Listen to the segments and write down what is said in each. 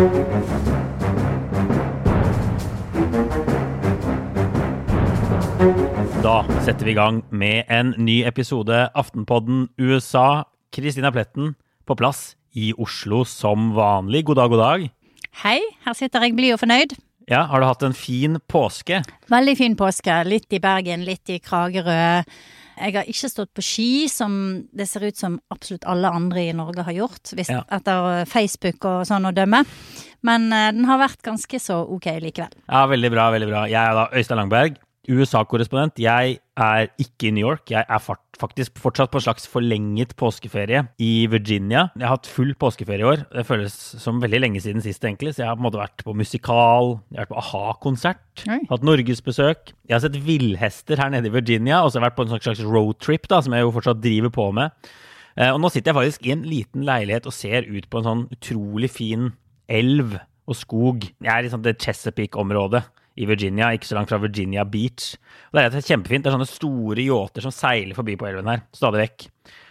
Da setter vi i gang med en ny episode Aftenpodden USA. Kristina Pletten på plass i Oslo som vanlig. God dag, god dag. Hei, her sitter jeg blid og fornøyd. Ja, Har du hatt en fin påske? Veldig fin påske. Litt i Bergen, litt i Kragerø. Jeg har ikke stått på ski, som det ser ut som absolutt alle andre i Norge har gjort, hvis, Ja. etter Facebook og sånn å dømme. Men eh, den har vært ganske så ok likevel. Ja, Veldig bra. veldig bra. Jeg er da Øystein Langberg, USA-korrespondent. Jeg er ikke i New York. Jeg er faktisk fortsatt på en slags forlenget påskeferie i Virginia. Jeg har hatt full påskeferie i år. Det føles som veldig lenge siden sist, egentlig. Så jeg har på en måte vært på musikal, jeg har vært på a-ha-konsert, hatt norgesbesøk. Jeg har sett villhester her nede i Virginia, og så har jeg vært på en slags roadtrip, da, som jeg jo fortsatt driver på med. Eh, Og nå sitter jeg faktisk i en liten leilighet og ser ut på en sånn utrolig fin elv og skog. Jeg er i sånn det Chesapeake-området i Virginia, ikke så langt fra Virginia Beach. Og det er kjempefint. Det er sånne store yachter som seiler forbi på elven her, stadig vekk.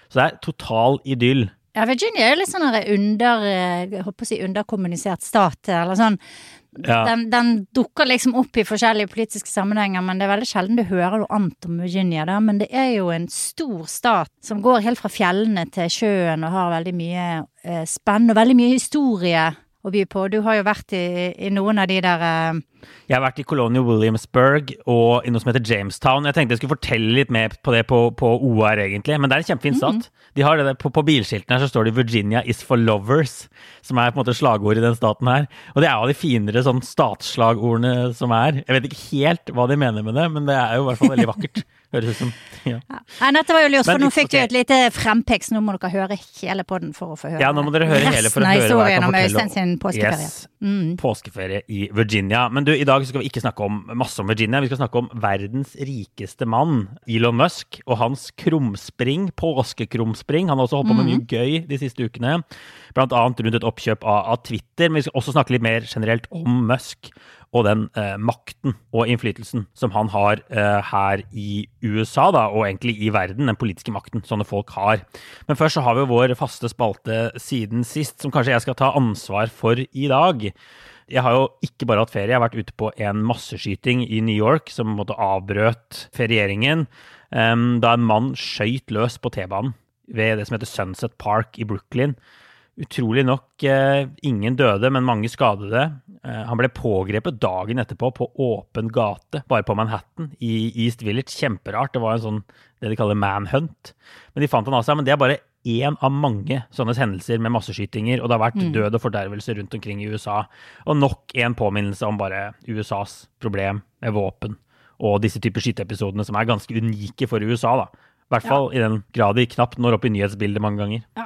Så det er total idyll. Ja, Virginia er litt sånn under, eh, jeg håper å si underkommunisert stat, eller sånn. Ja. Den, den dukker liksom opp i forskjellige politiske sammenhenger, men det er veldig sjelden du hører noe annet om Virginia. Da. Men det er jo en stor stat som går helt fra fjellene til sjøen og har veldig mye eh, spenn og veldig mye historie å by på. Du har jo vært i, i noen av de der uh... Jeg har vært i Colonial Williamsburg og i noe som heter Jamestown. Jeg tenkte jeg skulle fortelle litt mer på det på, på OR, egentlig. Men det er en kjempefin stat. De har det der, på, på bilskiltene her så står det 'Virginia is for lovers', som er på en måte slagord i den staten her. Og det er jo de finere sånn statsslagordene som er. Jeg vet ikke helt hva de mener med det, men det er jo i hvert fall veldig vakkert. Høres ut som. Ja. Nei, dette var jo lurt, for nå fikk fikk du et lite frempek, så nå må dere høre hele podden for å få høre Ja, nå må dere høre hele for å høre hva jeg kan om fortelle sin påskeferie. Yes. Påskeferie i Virginia. Men du, i dag skal vi ikke snakke om masse om Virginia. Vi skal snakke om verdens rikeste mann, Elon Musk, og hans krumspring, påskekrumspring. Han har også holdt på med mye gøy de siste ukene, annet rundt et oppkjøp av, av Twitter. Men vi skal også snakke litt mer generelt om Musk og den eh, makten og innflytelsen som han har eh, her i USA, da, og egentlig i verden, den politiske makten sånne folk har. Men først så har vi vår faste spalte siden sist, som kanskje jeg skal ta ansvar for i dag. Jeg har jo ikke bare hatt ferie, jeg har vært ute på en masseskyting i New York som måtte avbrøt ferieringen, em, da en mann skøyt løs på T-banen ved det som heter Sunset Park i Brooklyn. Utrolig nok eh, ingen døde, men mange skadede. Eh, han ble pågrepet dagen etterpå på åpen gate, bare på Manhattan, i East Village. Kjemperart. Det var en sånn det de kaller manhunt. Men de fant han av seg. Men det er bare én av mange sånne hendelser med masseskytinger, og det har vært død og fordervelse rundt omkring i USA. Og nok en påminnelse om bare USAs problem med våpen og disse typer skyteepisodene som er ganske unike for USA, da. I hvert fall i den grad de knapt når opp i nyhetsbildet mange ganger. Ja,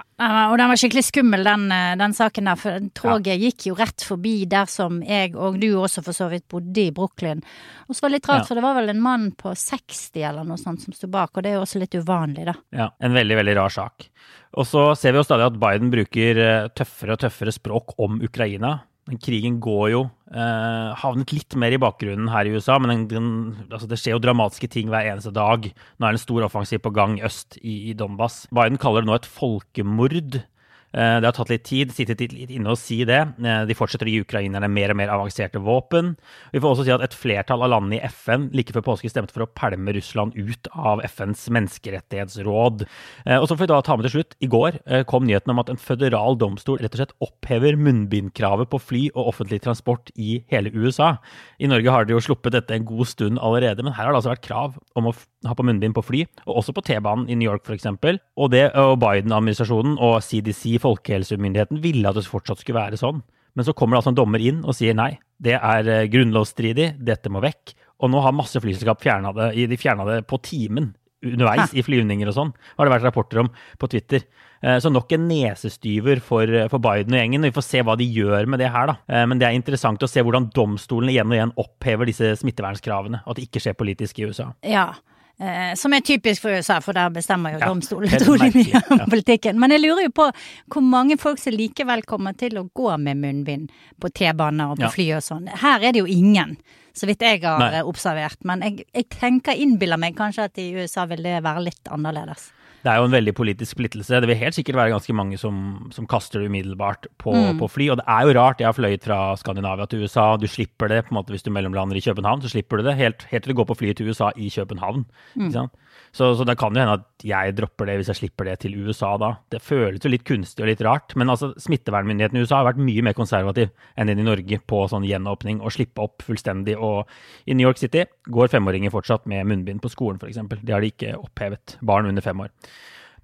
og den var skikkelig skummel, den, eh, den saken der. For toget gikk jo rett forbi der som jeg og du også for så vidt bodde i Brooklyn. Og så var det litt rart, Ja. for det var vel en mann på 60 eller noe sånt som sto bak, og det er jo også litt uvanlig, da. Ja, En veldig veldig rar sak. Og så ser vi jo stadig at Biden bruker eh, tøffere og tøffere språk om Ukraina. Den krigen går jo eh, havnet litt mer i bakgrunnen her i USA, men den, den, altså det skjer jo dramatiske ting hver eneste dag. Nå er det en stor offensiv på gang øst i, i Donbas. Biden kaller det nå et folkemord. Eh, Det har tatt litt tid, sittet litt inne og si det. Eh, De fortsetter å gi ukrainerne mer og mer avanserte våpen. Vi får også si at et flertall av landene i FN like før påske stemte for å pælme Russland ut av FNs menneskerettighetsråd. Eh, Og så får vi da ta med til slutt, i går kom nyheten om at en føderal domstol rett og slett opphever munnbindkravet på fly og offentlig transport i hele USA. I Norge har de jo sluppet dette en god stund allerede, men her har det altså vært krav om å ha på munnbind på fly, og også på T-banen i New York f.eks. Og det og Biden-administrasjonen og CDC, Folkehelsemyndigheten, ville at det fortsatt skulle være sånn. Men så kommer det altså en dommer inn og sier nei, det er eh, grunnlovsstridig, dette må vekk. Og nå har masse flyselskap fjerna det, de fjerna det på timen underveis i flyvninger og sånn, har det vært rapporter om på Twitter. Eh, Så nok en nesestyver for, for Biden og gjengen. og Vi får se hva de gjør med det her, da. Eh, Men det er interessant å se hvordan domstolene igjen og igjen opphever disse smittevernskravene. At det ikke skjer politisk i USA. Ja. Eh, som er typisk for USA, for der bestemmer jo Ja, domstolen utrolig mye om ja. politikken. Men jeg lurer jo på hvor mange folk som likevel kommer til å gå med munnbind på T-baner og på Ja. fly og sånn. Her er det jo ingen, så vidt jeg har Nei. observert. Men jeg, jeg tenker, innbiller meg kanskje at i USA vil det være litt annerledes. Det er jo en veldig politisk splittelse. Det vil helt sikkert være ganske mange som, som kaster det umiddelbart på, på fly. Og det er jo rart. Jeg har fløyet fra Skandinavia til USA. Du slipper det på en måte hvis du mellomlander i København. Så slipper du det helt, helt til du går på flyet til USA i København. Ikke sant? Så, så det kan jo hende at jeg dropper det hvis jeg slipper det til USA da. Det føles jo litt kunstig og litt rart. Men altså, smittevernmyndigheten i USA har vært mye mer konservativ enn den i Norge på sånn gjenåpning og slippe opp fullstendig. Og i New York City går femåringer fortsatt med munnbind på skolen, f.eks. Det har de ikke opphevet. Barn under fem år.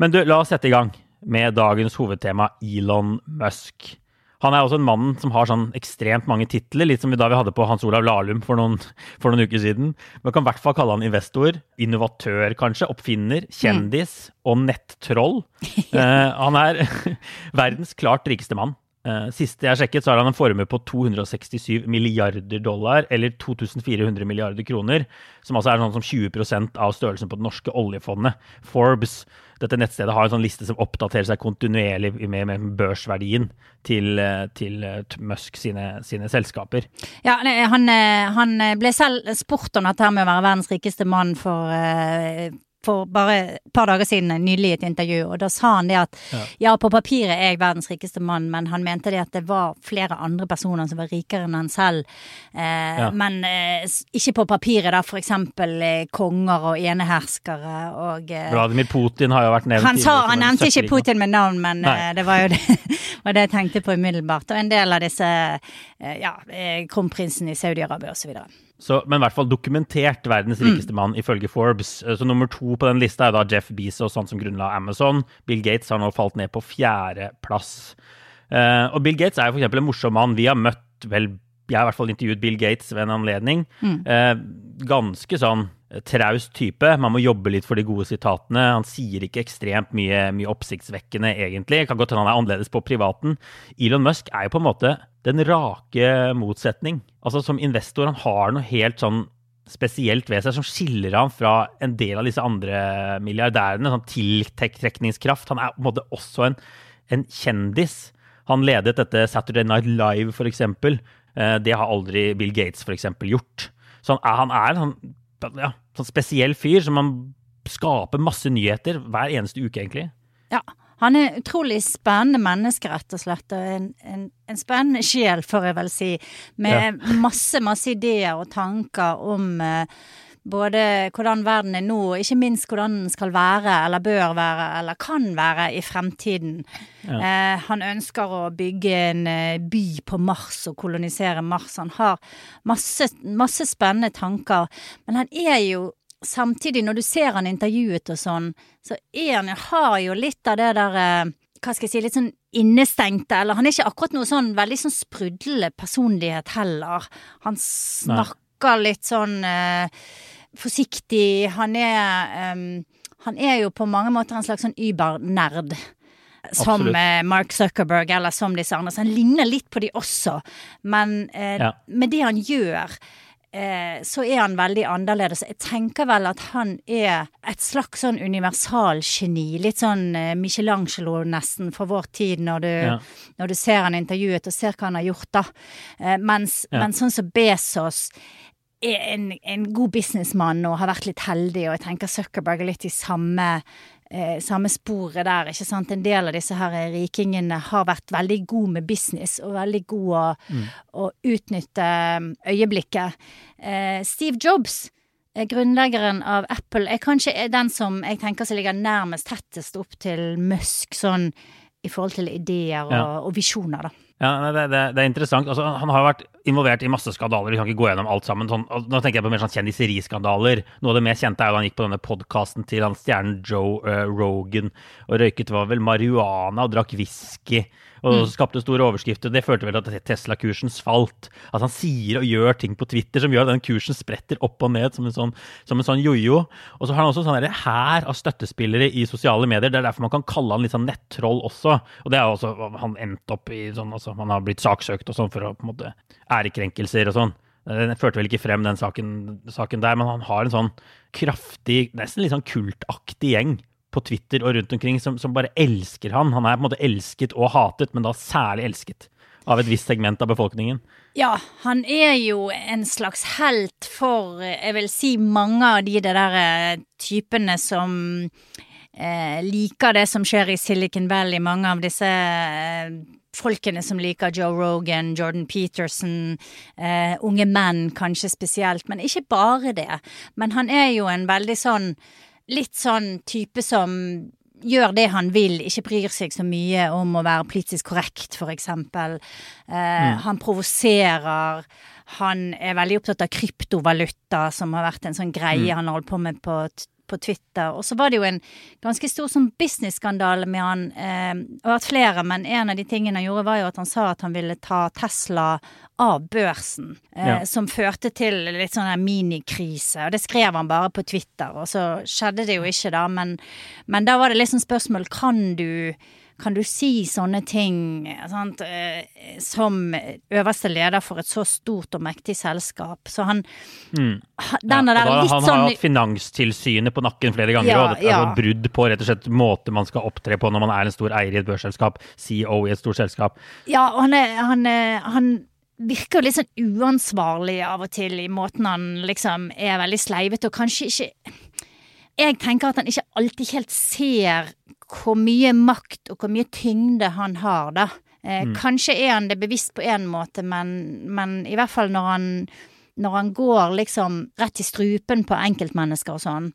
Men du, la oss sette i gang med dagens hovedtema, Elon Musk. Han er også en mann som har sånn ekstremt mange titler, litt som da vi hadde på Hans Olav Lahlum for noen, for noen uker siden. Man kan i hvert fall kalle han investor, innovatør kanskje, oppfinner, kjendis og nettroll. Eh, han er verdens klart rikeste mann. Eh, Siste jeg sjekket, så har han en formue på 267 milliarder dollar, eller 2400 milliarder kroner, som altså er sånn som 20% av størrelsen på det norske oljefondet. Forbes, dette nettstedet, har en sånn liste som oppdaterer seg kontinuerlig med, med børsverdien til, eh, til eh, Musk sine, sine selskaper. Ja, han, han ble selv spurt om dette med å være verdens rikeste mann for, for bare et par dager siden, nylig i et intervju, og da sa han det at ja. på papiret er jeg verdens rikeste mann, men han mente det at det var flere andre personer som var rikere enn han selv. Eh, Ja. Men eh, ikke på papiret, da, for eksempel eh, konger og eneherskere og eh, Vladimir Putin har jo vært nevnt han, sa, han nevnte ikke. Putin med navn, men eh, det var jo det, var det jeg tenkte på umiddelbart. Og en del av disse eh, ja, kronprinsen i Saudi-Arabia osv. Så, men i hvert fall dokumentert verdens rikeste mann ifølge Forbes. Eh, Så nummer to på den lista er da Jeff Bezos, han som grunnla Amazon. Bill Gates har nå falt ned på fjerdeplass. Uh, og Bill Gates er jo eksempel en morsom mann. Vi har møtt vel Jeg har i hvert fall intervjuet Bill Gates ved en anledning. Eh, ganske sånn eh, traust type. Man må jobbe litt for de gode sitatene. Han sier ikke ekstremt mye, mye oppsiktsvekkende, egentlig. Kan godt hende han er annerledes på privaten. Elon Musk er jo på en måte den rake motsetning. Altså Som investor, han har noe helt sånn spesielt ved seg som skiller ham fra en del av disse andre milliardærene. Sånn tiltrekningskraft. Han er på en måte også en, en kjendis. Han ledet dette Saturday Night Live, eksempel. Eh, Det har aldri Bill Gates, for eksempel, gjort. Så han er, han er en sånn, ja, sånn spesiell fyr som man skaper masse nyheter hver eneste uke, egentlig. Ja. Han er utrolig spennende menneske, rett og slett. Og en, en, en spennende sjel, får jeg vel si. Med masse, masse ideer og tanker om eh, både hvordan verden er nå, og ikke minst hvordan den skal være, eller bør være, eller kan være i fremtiden. Eh, han ønsker å bygge en eh, by på Mars og kolonisere Mars. Han har masse, masse spennende tanker. Men han er jo samtidig, når du ser han intervjuet og sånn, så er han, har jo litt av det der eh, hva skal jeg si, litt sånn innestengte, eller han er ikke akkurat noe sånn veldig sånn sprudlende personlighet heller. Han snakker litt sånn eh, forsiktig. Han er um, Han er jo på mange måter en slags sånn übernerd. Som Absolutt. eh, Mark Zuckerberg eller som disse andre. Så han ligner litt på de også. Men eh, Ja. med det han gjør eh, så er han veldig annerledes. Jeg tenker vel at han er et slags sånn universalgeni. Litt sånn eh, Michelangelo nesten for vår tid, når du, Ja. når du ser han intervjuet og ser hva han har gjort, da. Eh, mens, Ja. mens sånn som Bezos er en, en god businessmann og har vært litt heldig, og jeg tenker Zuckerberg er litt i samme eh, samme sporet der, ikke sant. En del av disse her rikingene har vært veldig gode med business og veldig gode å, Mm. å utnytte um, øyeblikket. Eh, Steve Jobs, grunnleggeren av Apple, er kanskje den som jeg tenker som ligger nærmest tettest opp til Musk, sånn i forhold til ideer og, Ja. og visjoner, da. Ja, det, det, det er interessant. Altså, han har vært involvert i masse skandaler. Vi kan ikke gå gjennom alt sammen. Sånn, nå tenker jeg på mer sånn kjendiseri-skandaler. Noe av det mest kjente er da han gikk på denne podkasten til han stjernen Joe uh, Rogan og røyket var vel marihuana og drakk whisky. Og skapte store overskrifter. Det førte vel til at Tesla-kursen falt. At han sier og gjør ting på Twitter som gjør at den kursen spretter opp og ned som en sånn, som en sånn jojo. Og så har han også sånn derre hær av støttespillere i sosiale medier. Det er derfor man kan kalle han litt sånn nettroll også. Og det er også han endte opp i sånn altså Man har blitt saksøkt og sånn for å på en måte ærekrenkelser og sånn. Den førte vel ikke frem, den saken, saken der, men han har en sånn kraftig, nesten litt sånn kultaktig gjeng på Twitter og rundt omkring som, som bare elsker han. Han er på en måte elsket og hatet, men da særlig elsket av et visst segment av befolkningen. Ja, han er jo en slags helt for, jeg vil si, mange av de der eh, typene som eh, liker det som skjer i Silicon Valley. Mange av disse eh, folkene som liker Joe Rogan, Jordan Peterson, eh, unge menn kanskje spesielt. Men ikke bare det. Men han er jo en veldig sånn, litt sånn type som gjør det han vil, ikke bryr seg så mye om å være politisk korrekt, for eksempel. mm. Han provoserer. Han er veldig opptatt av kryptovaluta, som har vært en sånn greie han har holdt på med på, på Twitter. Og så var det jo en ganske stor sånn business-skandale med han. Eh, har vært flere, men en av de tingene han gjorde, var jo at han sa at han ville ta Tesla av børsen. Eh, Ja. Som førte til litt sånn minikrise. Og det skrev han bare på Twitter, og så skjedde det jo ikke da. Men, men da var det liksom spørsmål Kan du kan du si sånne ting sant, eh, som øverste leder for et så stort og mektig selskap? Så han mm. Ja, der da, han sånn har hatt Finanstilsynet på nakken flere ganger. Ja, og det, ja. altså brudd på rett og slett måte man skal opptre på når man er en stor eier i et børsselskap. CEO i et stort selskap. Ja, og han, er, han, er, han virker litt sånn uansvarlig av og til i måten han liksom er veldig sleivete, og kanskje ikke Jeg tenker at han ikke alltid helt ser hvor mye makt og hvor mye tyngde han har, da. Eh, Kanskje er han det bevisst på én måte, men, men i hvert fall når han når han går liksom rett i strupen på enkeltmennesker og sånn,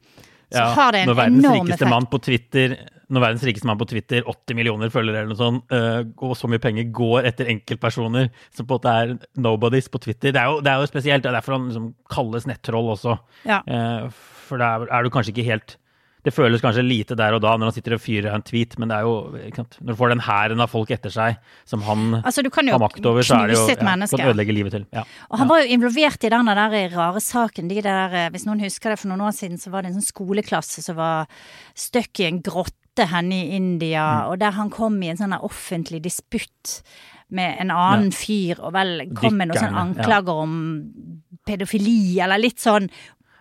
så Ja, har det en enorm effekt. mann på Twitter når verdens rikeste mann på Twitter, 80 millioner følgere eller noe sånt, øh, og så mye penger går etter enkeltpersoner som på en måte er nobodies på Twitter. Det er jo, det er jo spesielt. Det er derfor han liksom kalles nettroll også. Ja. Eh, for da er, du kanskje ikke helt Det føles kanskje lite der og da når han sitter og fyrer en tweet, men det er jo? Når du får den hæren av folk etter seg som han Altså, kan har makt over, så er det jo ja, menneske. kan ødelegge livet til. Ja. Og han var jo involvert i den der rare saken. De der, hvis noen husker det, for noen år siden så var det en sånn skoleklasse som var stuck i en grotte henne i India, og der han kom i en sånn offentlig disputt med en annen fyr, og vel kom med noen sånne anklager om pedofili, eller litt sånn.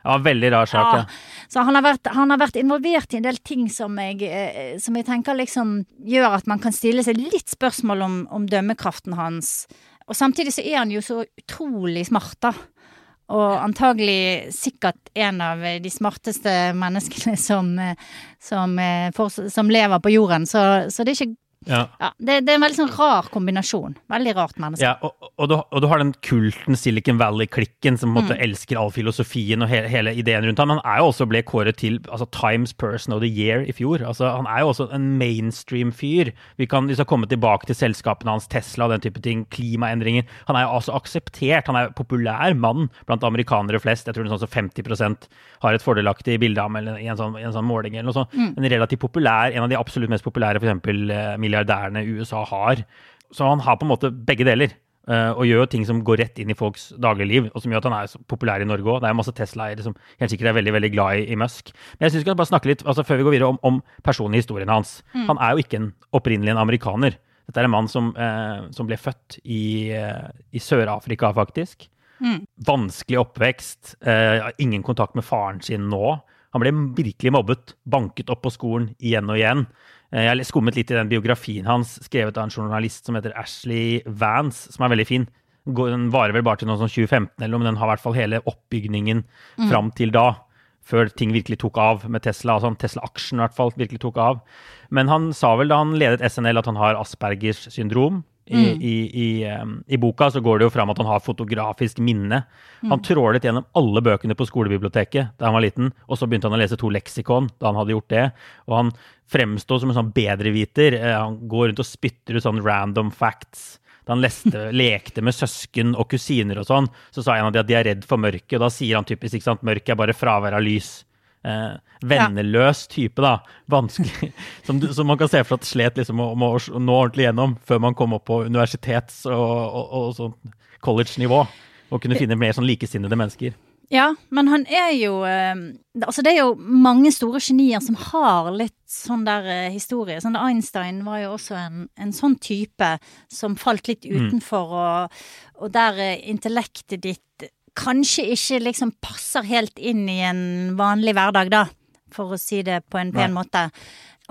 En veldig rar sak. Ja. Ja. Så han har, vært, han har vært involvert i en del ting som jeg, eh, som jeg tenker liksom gjør at man kan stille seg litt spørsmål om, om dømmekraften hans. Og samtidig så er han jo så utrolig smart, da. Og antagelig sikkert en av de smarteste menneskene som, eh, som, eh, som lever på jorden. Så, så det er ikke Ja. ja, det, det er en veldig sånn rar kombinasjon. Veldig rart menneske. Ja, og, og, du, og du har den kulten Silicon Valley-klikken som på en måte Mm. elsker all filosofien og hele, hele ideen rundt ham. Han er jo også ble kåret til altså, Times Person of the Year i fjor. Altså, han er jo også en mainstream-fyr. Vi, kan, liksom komme tilbake til selskapene hans, Tesla og den type ting, klimaendringer. Han er jo altså akseptert. Han er populær mann blant amerikanere flest. Jeg tror det er sånn som 50% har et fordelaktig bilde av ham i en sånn, en sånn måling eller noe sånt. Mm. En relativt populær, en av de absolutt mest populære for eksempel, eh, milliardærene USA har. Så han har på en måte begge deler. eh, og gjør jo ting som går rett inn i folks dagligliv, og som gjør at han er så populær i Norge òg. Det er masse Tesla-eiere som helt sikkert er veldig veldig glad i, i Musk. Men jeg synes vi kan bare snakke litt, altså før vi går videre, om, om personen i historien hans. Han er jo ikke en opprinnelig en amerikaner. Dette er en mann som, eh, som ble født i, eh, i Sør-Afrika, faktisk. Vanskelig oppvekst. Eh, ingen kontakt med faren sin nå. Han ble virkelig mobbet, banket opp på skolen igjen og igjen. Eh, Jeg har skummet litt i den biografien hans, skrevet av en journalist som heter Ashley Vance, som er veldig fin. Den varer vel bare til noe sånn 2015, eller noe, men den har i hvert fall hele oppbygningen fram til da. før ting virkelig tok av med Tesla. altså Tesla-aksjen i hvert fall virkelig tok av. Men han sa vel da han ledet SNL at han har Aspergers syndrom. I, Mm. i, i, um, I boka så går det jo fram at han har fotografisk minne. Mm. Han trålet gjennom alle bøkene på skolebiblioteket da han var liten, og så begynte han å lese to leksikon da han hadde gjort det. Og han fremsto som en sånn bedreviter. Eh, Han går rundt og spytter ut sånn random facts. Da han leste, lekte med søsken og kusiner og sånn, så sa en av de at de er redd for mørket. Og da sier han typisk ikke sant, mørket er bare fravær av lys. Eh, venneløs type, da. Vanskelig. Som, du- som man kan se for seg at slet liksom å, å, å nå ordentlig gjennom før man kom opp på universitets- og, og, og sånn college-nivå. Og kunne finne mer sånn likesinnede mennesker. Ja, men han er jo eh, Altså, det er jo mange store genier som har litt sånn der eh, historie. Sånn Einstein var jo også en, en sånn type som falt litt utenfor, og, og der eh, intellektet ditt kanskje ikke liksom passer helt inn i en vanlig hverdag, da. For å si det på en pen Nei. måte.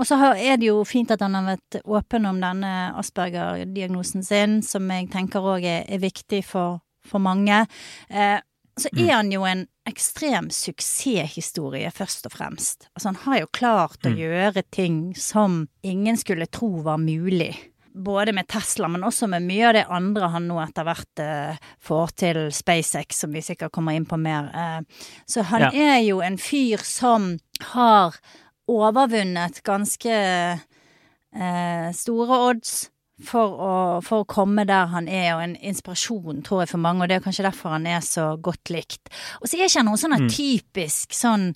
Og så er det jo fint at han har vært åpen om denne Asperger-diagnosen sin, som jeg tenker òg er, er viktig for, for mange. Eh, så er han jo en ekstrem suksesshistorie, først og fremst. Altså, han har jo klart å gjøre ting som ingen skulle tro var mulig. Både med Tesla, men også med mye av det andre han nå etter hvert eh, får til SpaceX, som vi sikkert kommer inn på mer. Eh, så han Ja. er jo en fyr som har overvunnet ganske eh, store odds for å, for å komme der han er, og en inspirasjon, tror jeg, for mange. Og det er kanskje derfor han er så godt likt. Og så er ikke han noen sånn mm. typisk sånn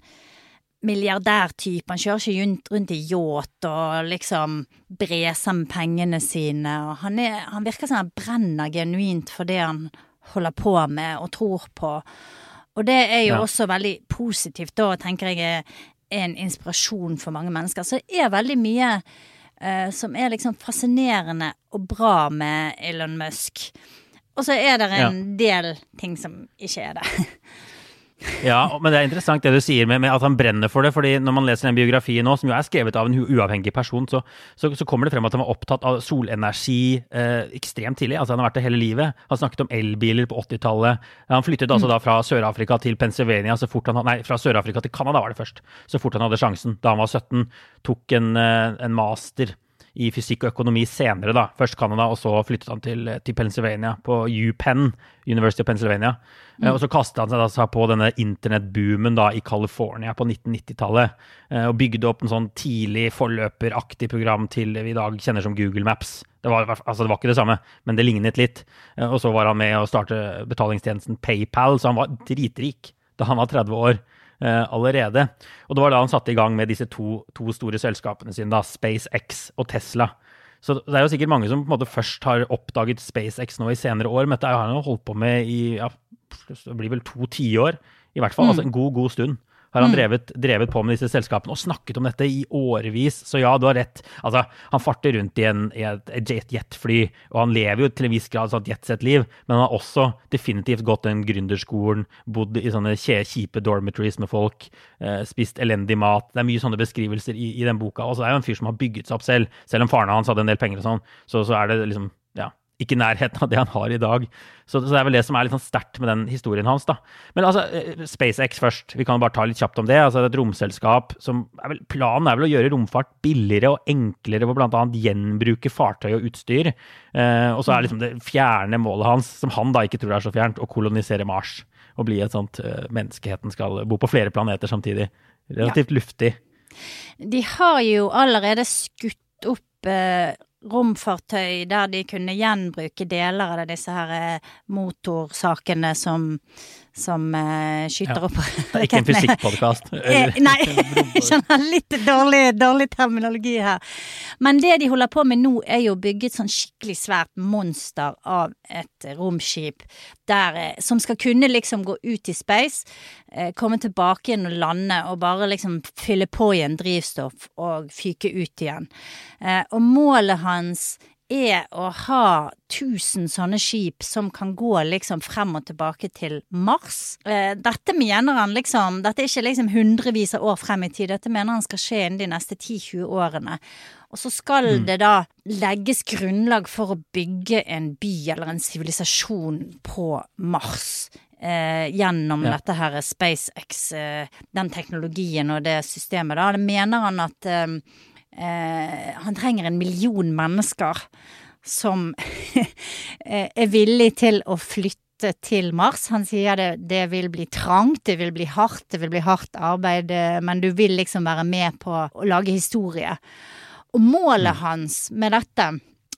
milliardærtype. Han kjører ikke rundt, rundt i yacht og liksom breser med pengene sine. Og han, er, han virker som han brenner genuint for det han holder på med og tror på. Og det er jo Ja. også veldig positivt, da, tenker jeg er en inspirasjon for mange mennesker. Så det er veldig mye eh, som er liksom fascinerende og bra med Elon Musk. Og så er det en del ting som ikke er det. Ja, men det er interessant det du sier med, med at han brenner for det. fordi når man leser den biografien nå, som jo er skrevet av en uavhengig person, så, så, så kommer det frem at han var opptatt av solenergi eh, ekstremt tidlig. altså Han har vært det hele livet. Han snakket om elbiler på 80-tallet. Han flyttet altså da fra Sør-Afrika til Pennsylvania så fort han Nei, fra Sør-Afrika til Canada var det først. Så fort han hadde sjansen. Da han var 17, tok en, eh, en master i fysikk og økonomi senere, da. Først Canada, og så flyttet han til, til Pennsylvania, på UPenn, University of Pennsylvania. Mm. Og så kastet han seg da på denne internettboomen da i California på 1990-tallet, eh, og bygde opp en sånn tidlig forløperaktig program til det vi i dag kjenner som Google Maps. Det var, altså det var ikke det samme, men det lignet litt. Eh, Og så var han med å starte betalingstjenesten PayPal, så han var dritrik da han var 30 år eh, allerede. Og det var da han satte i gang med disse to, to store selskapene sine, da, SpaceX og Tesla. Så det er jo sikkert mange som på en måte først har oppdaget SpaceX nå i senere år, men dette har han jo holdt på med i ja, det blir vel to tiår, i hvert fall. Altså en god, god stund har han drevet, drevet på med disse selskapene og snakket om dette i årevis. Så ja, du har rett. Altså, han farter rundt i, en, i et et jet- jetfly, og han lever jo til en viss grad sånn jetsett-liv, men han har også definitivt gått den gründerskolen, bodd i sånne kjipe dormitories med folk, eh, spist elendig mat. Det er mye sånne beskrivelser i, i den boka. Og så er jo en fyr som har bygget seg opp selv. Selv om faren hans hadde en del penger og sånn, så, så er det liksom ikke i nærheten av det han har i dag. Så, så det er vel det som er litt sånn sterkt med den historien hans, da. Men altså, eh, SpaceX først. Vi kan bare ta litt kjapt om det. Altså, det er et romselskap som er vel, Planen er vel å gjøre romfart billigere og enklere ved bl.a. gjenbruke fartøy og utstyr. Eh, og så er liksom det fjerne målet hans, som han da ikke tror er så fjernt, å kolonisere Mars. Og bli et sånt eh, Menneskeheten skal bo på flere planeter samtidig. Relativt luftig. De har jo allerede skutt opp eh, romfartøy der de kunne gjenbruke deler av disse her eh, motorsakene som, som uh, skyter Ja. opp ikke en fysikkpodkast. Eh, nei, jeg kjenner litt dårlig, dårlig terminologi her. Men det de holder på med nå, er jo å bygge et sånn skikkelig svært monster av et romskip der, eh, som skal kunne liksom gå ut i space, komme tilbake igjen og lande, og bare liksom fylle på igjen drivstoff og fyke ut igjen. Og målet hans er å ha 1000 sånne skip som kan gå liksom frem og tilbake til Mars. Eh, dette mener han liksom Dette er ikke liksom hundrevis av år frem i tid, dette mener han skal skje innen de neste 10-20 årene. Og så skal det da legges grunnlag for å bygge en by eller en sivilisasjon på Mars. eh, gjennom Ja. dette her SpaceX, eh, den teknologien og det systemet, da. Det mener han at eh, eh, han trenger en million mennesker som eh, er villig til å flytte til Mars. Han sier det, det vil bli trangt, det vil bli hardt, det vil bli hardt arbeid, eh, men du vil liksom være med på å lage historie. Og målet hans med dette,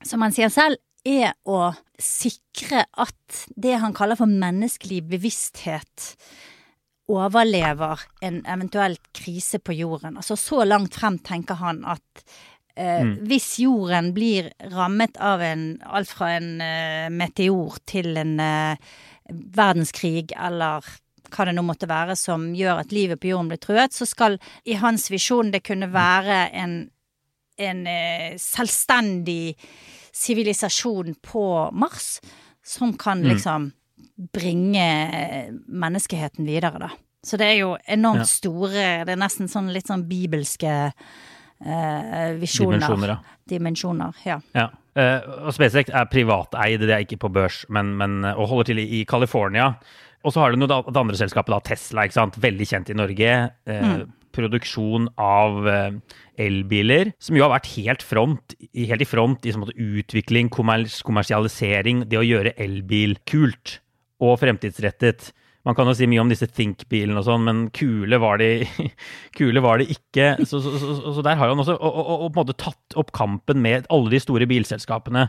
som han sier selv, er å sikre at det han kaller for menneskelig bevissthet overlever en eventuell krise på jorden. Altså så langt frem tenker han at eh, hvis jorden blir rammet av en alt fra en eh, meteor til en eh, verdenskrig eller hva det nå måtte være som gjør at livet på jorden blir truet, så skal i hans visjon det kunne være en, en eh, selvstendig sivilisasjon på Mars som kan liksom bringe eh, menneskeheten videre, da. Så det er jo enormt Ja. store Det er nesten sånn litt sånn bibelske eh, visjoner. Dimensjoner, ja. Dimensjoner, ja. Ja. Uh, og SpaceX er privateid, det er ikke på børs, men, men, og holder til i, California. Og så har du noe, det andre selskapet, da, Tesla, ikke sant? veldig kjent i Norge. Eh, Produksjon av uh, elbiler, som jo har vært helt, front, helt i front i sånn måte, utvikling, kommers, kommersialisering, det å gjøre elbil kult og fremtidsrettet. Man kan jo si mye om disse Think-bilene og sånn, men kule var de, kule var de ikke. Så, så, så, så der har han også og, og, og på en måte tatt opp kampen med alle de store bilselskapene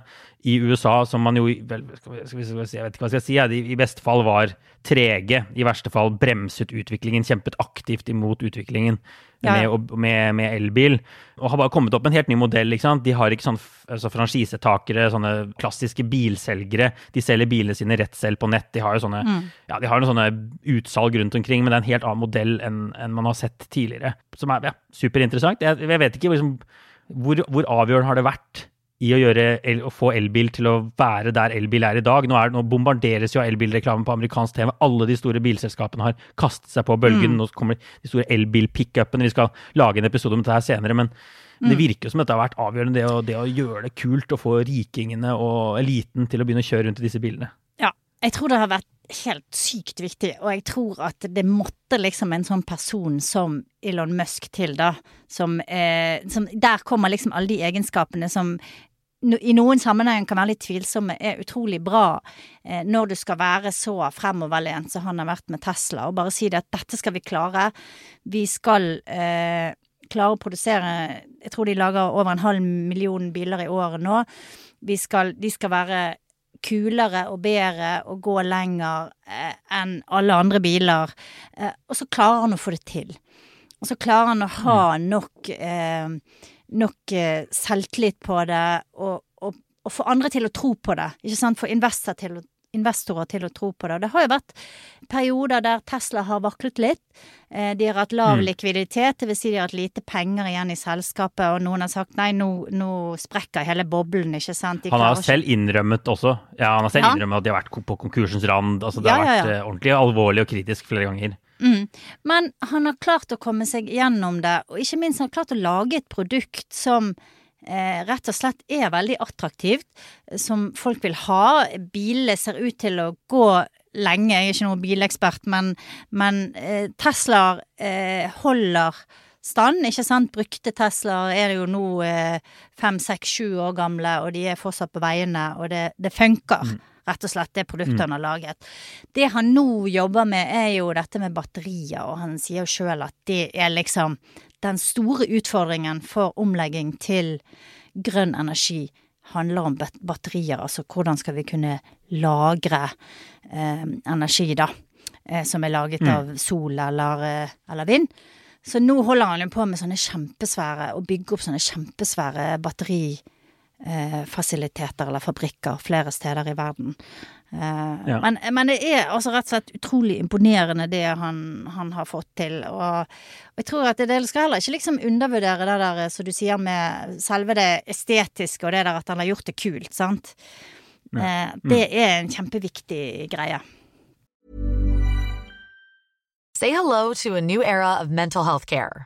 i USA, som man jo vel, skal skal skal Jeg vet ikke hva jeg skal si. De i beste fall var trege. I verste fall bremset utviklingen, kjempet aktivt imot utviklingen Ja, med, med, med elbil. Og har bare kommet opp med en helt ny modell. ikke sant? De har ikke sånn altså franchisetakere, sånne klassiske bilselgere. De selger bilene sine rett selv på nett. De har jo sånne, ja, de har noen sånne utsalg rundt omkring, men det er en helt annen modell enn en man har sett tidligere. Som er ja, superinteressant. Jeg, jeg vet ikke liksom, hvor, hvor avgjørende har det vært i å, el, å få elbil til å være der elbil er i dag. Nå, er, nå bombarderes jo elbilreklamen elbilreklame på amerikansk TV. Alle de store bilselskapene har kastet seg på bølgen. Nå kommer de store elbil-pickupene. Vi skal lage en episode om dette her senere. Men det virker jo som dette har vært avgjørende, det å, det å gjøre det kult å få rikingene og eliten til å begynne å kjøre rundt i disse bilene. Ja, jeg tror det har vært helt sykt viktig, og jeg tror at det måtte liksom en sånn person som Elon Musk til, da. Som, eh, som Der kommer liksom alle de egenskapene som i noen sammenhenger kan være litt tvilsomme, er utrolig bra eh, når du skal være så fremoverlent som han har vært med Tesla, og bare si det at dette skal vi klare. Vi skal eh, klare å produsere Jeg tror de lager over en halv million biler i året nå. Vi skal, de skal være kulere og bedre og gå lenger eh, enn alle andre biler. Eh, og så klarer han å få det til. Og så klarer han å ha nok, eh, nok eh, selvtillit på det, og, og, og få andre til å tro på det. Ikke sant? Få investorer til investorer til å tro på det. Og det har jo vært perioder der Tesla har vaklet litt. Eh, de har hatt lav likviditet, dvs. Si de har hatt lite penger igjen i selskapet, og noen har sagt nei, nå, nå sprekker hele boblen, ikke sant. De Han har har ikke- selv innrømmet også ja, han har selv Ja. innrømmet at de har vært på konkursens rand. Altså, det Ja, har vært ja. eh, ordentlig alvorlig og kritisk flere ganger. Mm. Men han har klart å komme seg gjennom det, og ikke minst han har klart å lage et produkt som eh, rett og slett er veldig attraktivt, som folk vil ha. Bilene ser ut til å gå lenge, jeg er ikke noen bilekspert, men, men eh, Teslaer eh, holder stand, ikke sant? Brukte Teslaer er jo nå eh, fem, seks, sju år gamle, og de er fortsatt på veiene, og det, det funker. Rett og slett det produktet han har laget. Det han nå jobber med, er jo dette med batterier, og han sier jo sjøl at det er liksom den store utfordringen for omlegging til grønn energi handler om batterier. Altså hvordan skal vi kunne lagre eh, energi, da, eh, som er laget av sol eller, eh, eller vind. Så nå holder han jo på med sånne kjempesvære, å bygge opp sånne kjempesvære batterifasiliteter eller fabrikker flere steder i verden. Eh, Ja. men, men det er altså rett og slett utrolig imponerende det han, han har fått til. Og, og jeg tror at det, det skal heller ikke liksom undervurdere det der som du sier med selve det estetiske og det der at han har gjort det kult, sant. Eh, det er en kjempeviktig greie. Say hello to a new era of mental health care.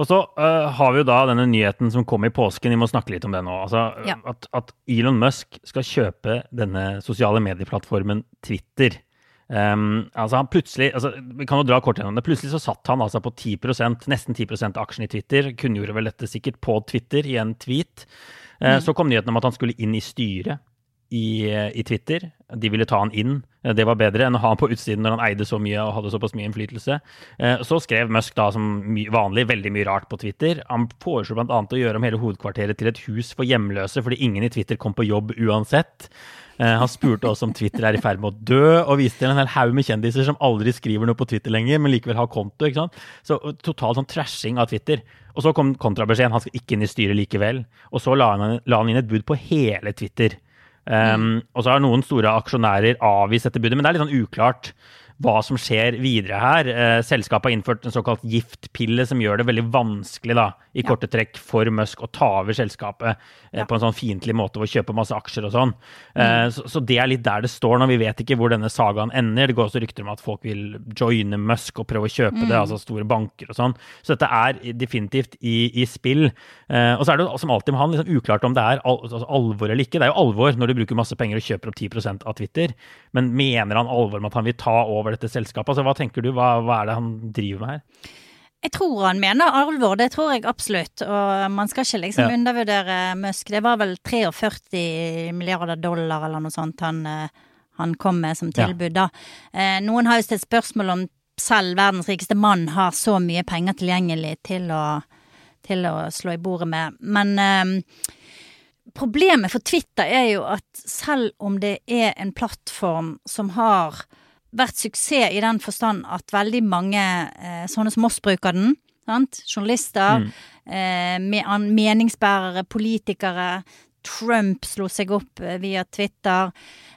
Og så uh, har vi jo da denne nyheten som kom i påsken, vi må snakke litt om det nå. Altså, Ja. at, at Elon Musk skal kjøpe denne sosiale medieplattformen Twitter. Um, altså han plutselig, altså, Vi kan jo dra kort gjennom det. Plutselig så satt han altså på 10% nesten 10 av aksjen i Twitter. Kunngjorde vel dette sikkert på Twitter i en tweet. Eh, Så kom nyheten om at han skulle inn i styret i, i Twitter. De ville ta han inn. Eh, Det var bedre enn å ha ham på utsiden når han eide så mye og hadde såpass mye innflytelse. Eh, Så skrev Musk da som vanlig veldig mye rart på Twitter. Han foreslo bl.a. å gjøre om hele hovedkvarteret til et hus for hjemløse, fordi ingen i Twitter kom på jobb uansett. Eh, Han spurte også om Twitter er i ferd med å dø, og viste til en hel haug med kjendiser som aldri skriver noe på Twitter lenger, men likevel har konto. ikke sant? Så total sånn trashing av Twitter. Og så kom kontrabeskjeden, han skal ikke inn i styret likevel. Og så la han, la han inn et bud på hele Twitter. Um, Og så har noen store aksjonærer avvist dette budet, men det er litt sånn uklart hva som skjer videre her. Eh, selskapet har innført en såkalt giftpille som gjør det veldig vanskelig da, i korte trekk for Musk å ta over selskapet eh, på en sånn fiendtlig måte ved å kjøpe masse aksjer og sånn. Eh, så, så det er litt der det står nå. Vi vet ikke hvor denne sagaen ender. Det går også rykter om at folk vil joine Musk og prøve å kjøpe det, altså store banker og sånn. Så dette er definitivt i, i spill. Eh, og så er det som alltid med han liksom uklart om det er al altså alvor eller ikke. Det er jo alvor når du bruker masse penger og kjøper opp 10% av Twitter, men mener han alvor med at han vil ta over dette selskapet? Altså, hva tenker du? Hva, hva er det han driver med her? Jeg tror han mener alvor, det tror jeg absolutt. Og man skal ikke liksom Ja. undervurdere Musk. Det var vel 43 milliarder dollar eller noe sånt han, eh, han kom med som Ja. tilbud, da. Eh, Noen har jo stilt spørsmål om selv verdens rikeste mann har så mye penger tilgjengelig til å, til å slå i bordet med. Men eh, problemet for Twitter er jo at selv om det er en plattform som har vært suksess i den forstand at veldig mange eh, sånne som oss bruker den, sant? journalister, eh, meningsbærere, politikere, Trump slo seg opp eh, via Twitter.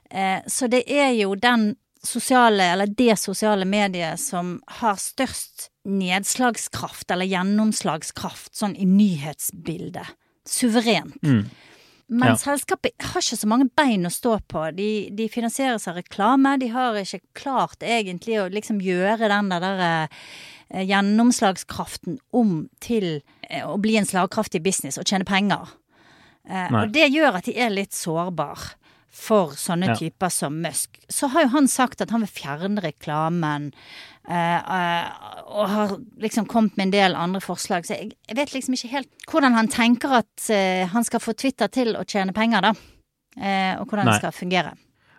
Eh, så det er jo den sosiale, eller det sosiale mediet som har størst nedslagskraft, eller gjennomslagskraft, sånn i nyhetsbildet. Suverent. Men Ja. selskapet har ikke så mange bein å stå på. De, de finansieres av reklame. De har ikke klart egentlig å liksom gjøre den der, der eh, gjennomslagskraften om til eh, å bli en slagkraftig business og tjene penger. Eh, Nei. og det gjør at de er litt sårbar for sånne Ja. typer som Musk. Så har jo han sagt at han vil fjerne reklamen, eh, eh, og har liksom kommet med en del andre forslag. Så jeg, jeg vet liksom ikke helt hvordan han tenker at eh, han skal få Twitter til å tjene penger, da. Eh, og hvordan Nei. det skal fungere.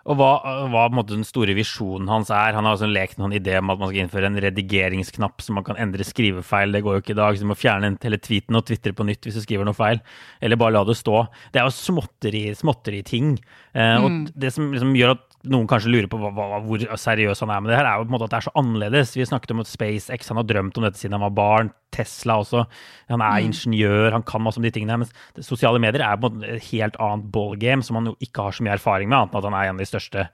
Og hva, hva måte, den store visjonen hans er? Han har altså lekt med en idé om at man skal innføre en redigeringsknapp så man kan endre skrivefeil. Det går jo ikke i dag, så du må fjerne hele tweeten og tvitre på nytt hvis du skriver noe feil. Eller bare la det stå. Det er jo småtteri, småtteri-ting. Eh, Og det som liksom gjør at noen kanskje lurer på hva, hva, hvor seriøs han er med det her, er jo på en måte at det er så annerledes. Vi snakket om at SpaceX, han har drømt om dette siden han var barn. Tesla også. Han er ingeniør, han kan masse om de tingene. Men sosiale medier er på en måte et helt annet ballgame som han jo ikke har så mye erfaring med, annet enn at han er en av de største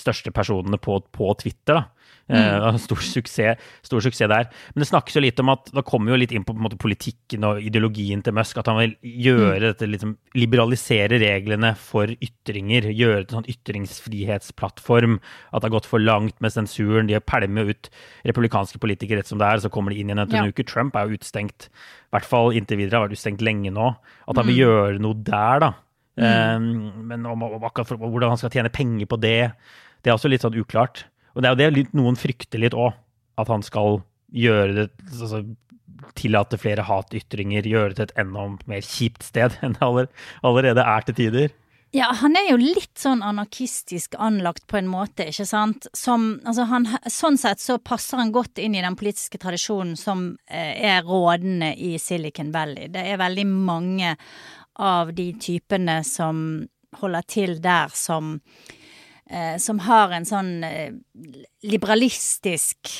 største personene på, på Twitter. da. Uh, stor, suksess, stor suksess der. Men det snakkes jo litt om at da kommer jo litt inn på, på måte, politikken og ideologien til Musk. At han vil gjøre mm. dette, liksom, liberalisere reglene for ytringer. Gjøre det til sånn ytringsfrihetsplattform. At det har gått for langt med sensuren. De pælmer ut republikanske politikere rett som det er, så kommer de inn igjen etter en uke. Trump er jo utstengt, i hvert fall inntil videre, har vært utstengt lenge nå. At han vil mm. gjøre noe der, da. Mm. Um, men om, om, om, hvordan han skal tjene penger på det, det er også litt sånn uklart. Og det er jo det noen frykter litt òg, at han skal gjøre det altså, Tillate flere hatytringer, gjøre det til et enda mer kjipt sted enn det allerede er til tider. Ja, han er jo litt sånn anarkistisk anlagt på en måte, ikke sant. Som, altså han, sånn sett så passer han godt inn i den politiske tradisjonen som eh, er rådende i Silicon Valley. Det er veldig mange av de typene som holder til der, som eh, som har en sånn eh, liberalistisk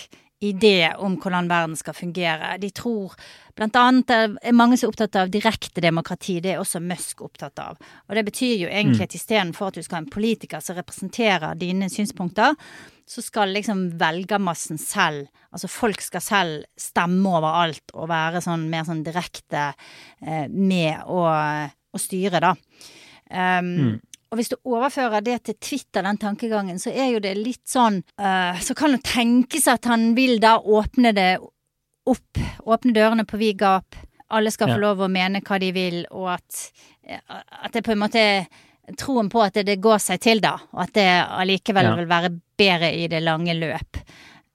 idé om hvordan verden skal fungere. De tror blant annet er mange som er opptatt av direkte demokrati. Det er også Musk opptatt av. Og det betyr jo egentlig mm. at istedenfor at du skal ha en politiker som representerer dine synspunkter, så skal liksom velgermassen selv, altså folk skal selv stemme over alt og være sånn mer sånn direkte eh, med å, å styre, da. Um, mm. Og hvis du overfører det til Twitter, den tankegangen, så er jo det litt sånn uh, Så kan det tenkes at han vil da åpne det opp, åpne dørene på vid gap. Alle skal ja. få lov å mene hva de vil, og at, at det på en måte er Troen på at det, det går seg til, da, og at det allikevel ja. vil være bedre i det lange løp.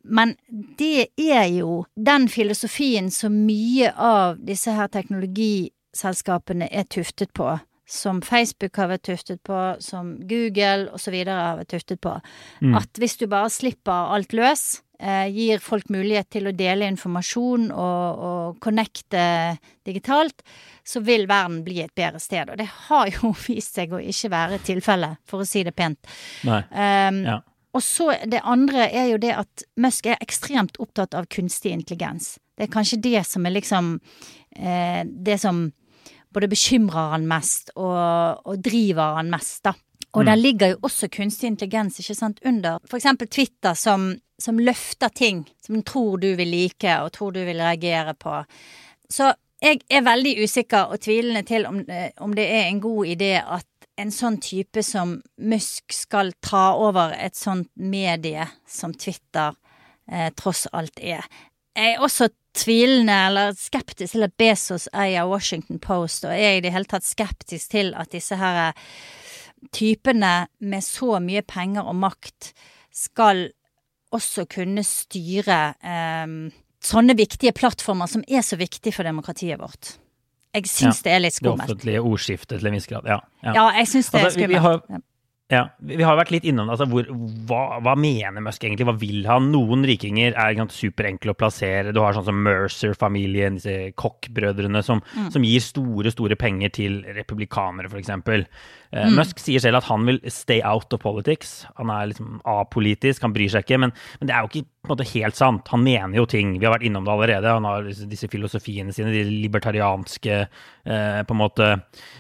Men det er jo den filosofien som mye av disse her teknologiselskapene er tuftet på som Facebook har vært tuftet på, som Google osv. har vært tuftet på. Mm. At hvis du bare slipper alt løs, eh, gir folk mulighet til å dele informasjon og, og connecte digitalt, så vil verden bli et bedre sted. Og det har jo vist seg å ikke være tilfellet, for å si det pent. Um, ja. Og så det andre er jo det at Musk er ekstremt opptatt av kunstig intelligens. Det er kanskje det som er liksom eh, det som både bekymrer han mest og, og driver han mest, da. Og mm. der ligger jo også kunstig intelligens ikke sant, under for eksempel Twitter, som, som løfter ting som den tror du vil like og tror du vil reagere på. Så jeg er veldig usikker og tvilende til om, eh, om det er en god idé at en sånn type som Musk skal ta over et sånt medie som Twitter eh, tross alt er. Jeg er også tvilende eller skeptisk til at Bezos eier Washington Post, og er i det hele tatt skeptisk til at disse her eh, typene med så mye penger og makt skal også kunne styre eh, sånne viktige plattformer som er så viktige for demokratiet vårt. Jeg syns ja, det er litt skummelt. Det offentlige ordskiftet til en viss grad, ja. Ja, ja jeg syns det er skummelt. Altså, vi, vi har, ja, Vi har vært litt innom altså, hvor, hva, hva, mener Musk egentlig? Hva vil han? Noen rikinger er superenkle å plassere. Du har sånn som Mercer-familien, disse Koch-brødrene, som, mm. som, gir store store penger til republikanere, f.eks. Uh, mm. Musk sier selv at han vil stay out of politics. Han er liksom apolitisk, han bryr seg ikke. Men, men det er jo ikke på en måte helt sant. Han mener jo ting. Vi har vært innom det allerede. Han har disse, filosofiene sine, de libertarianske eh, på en måte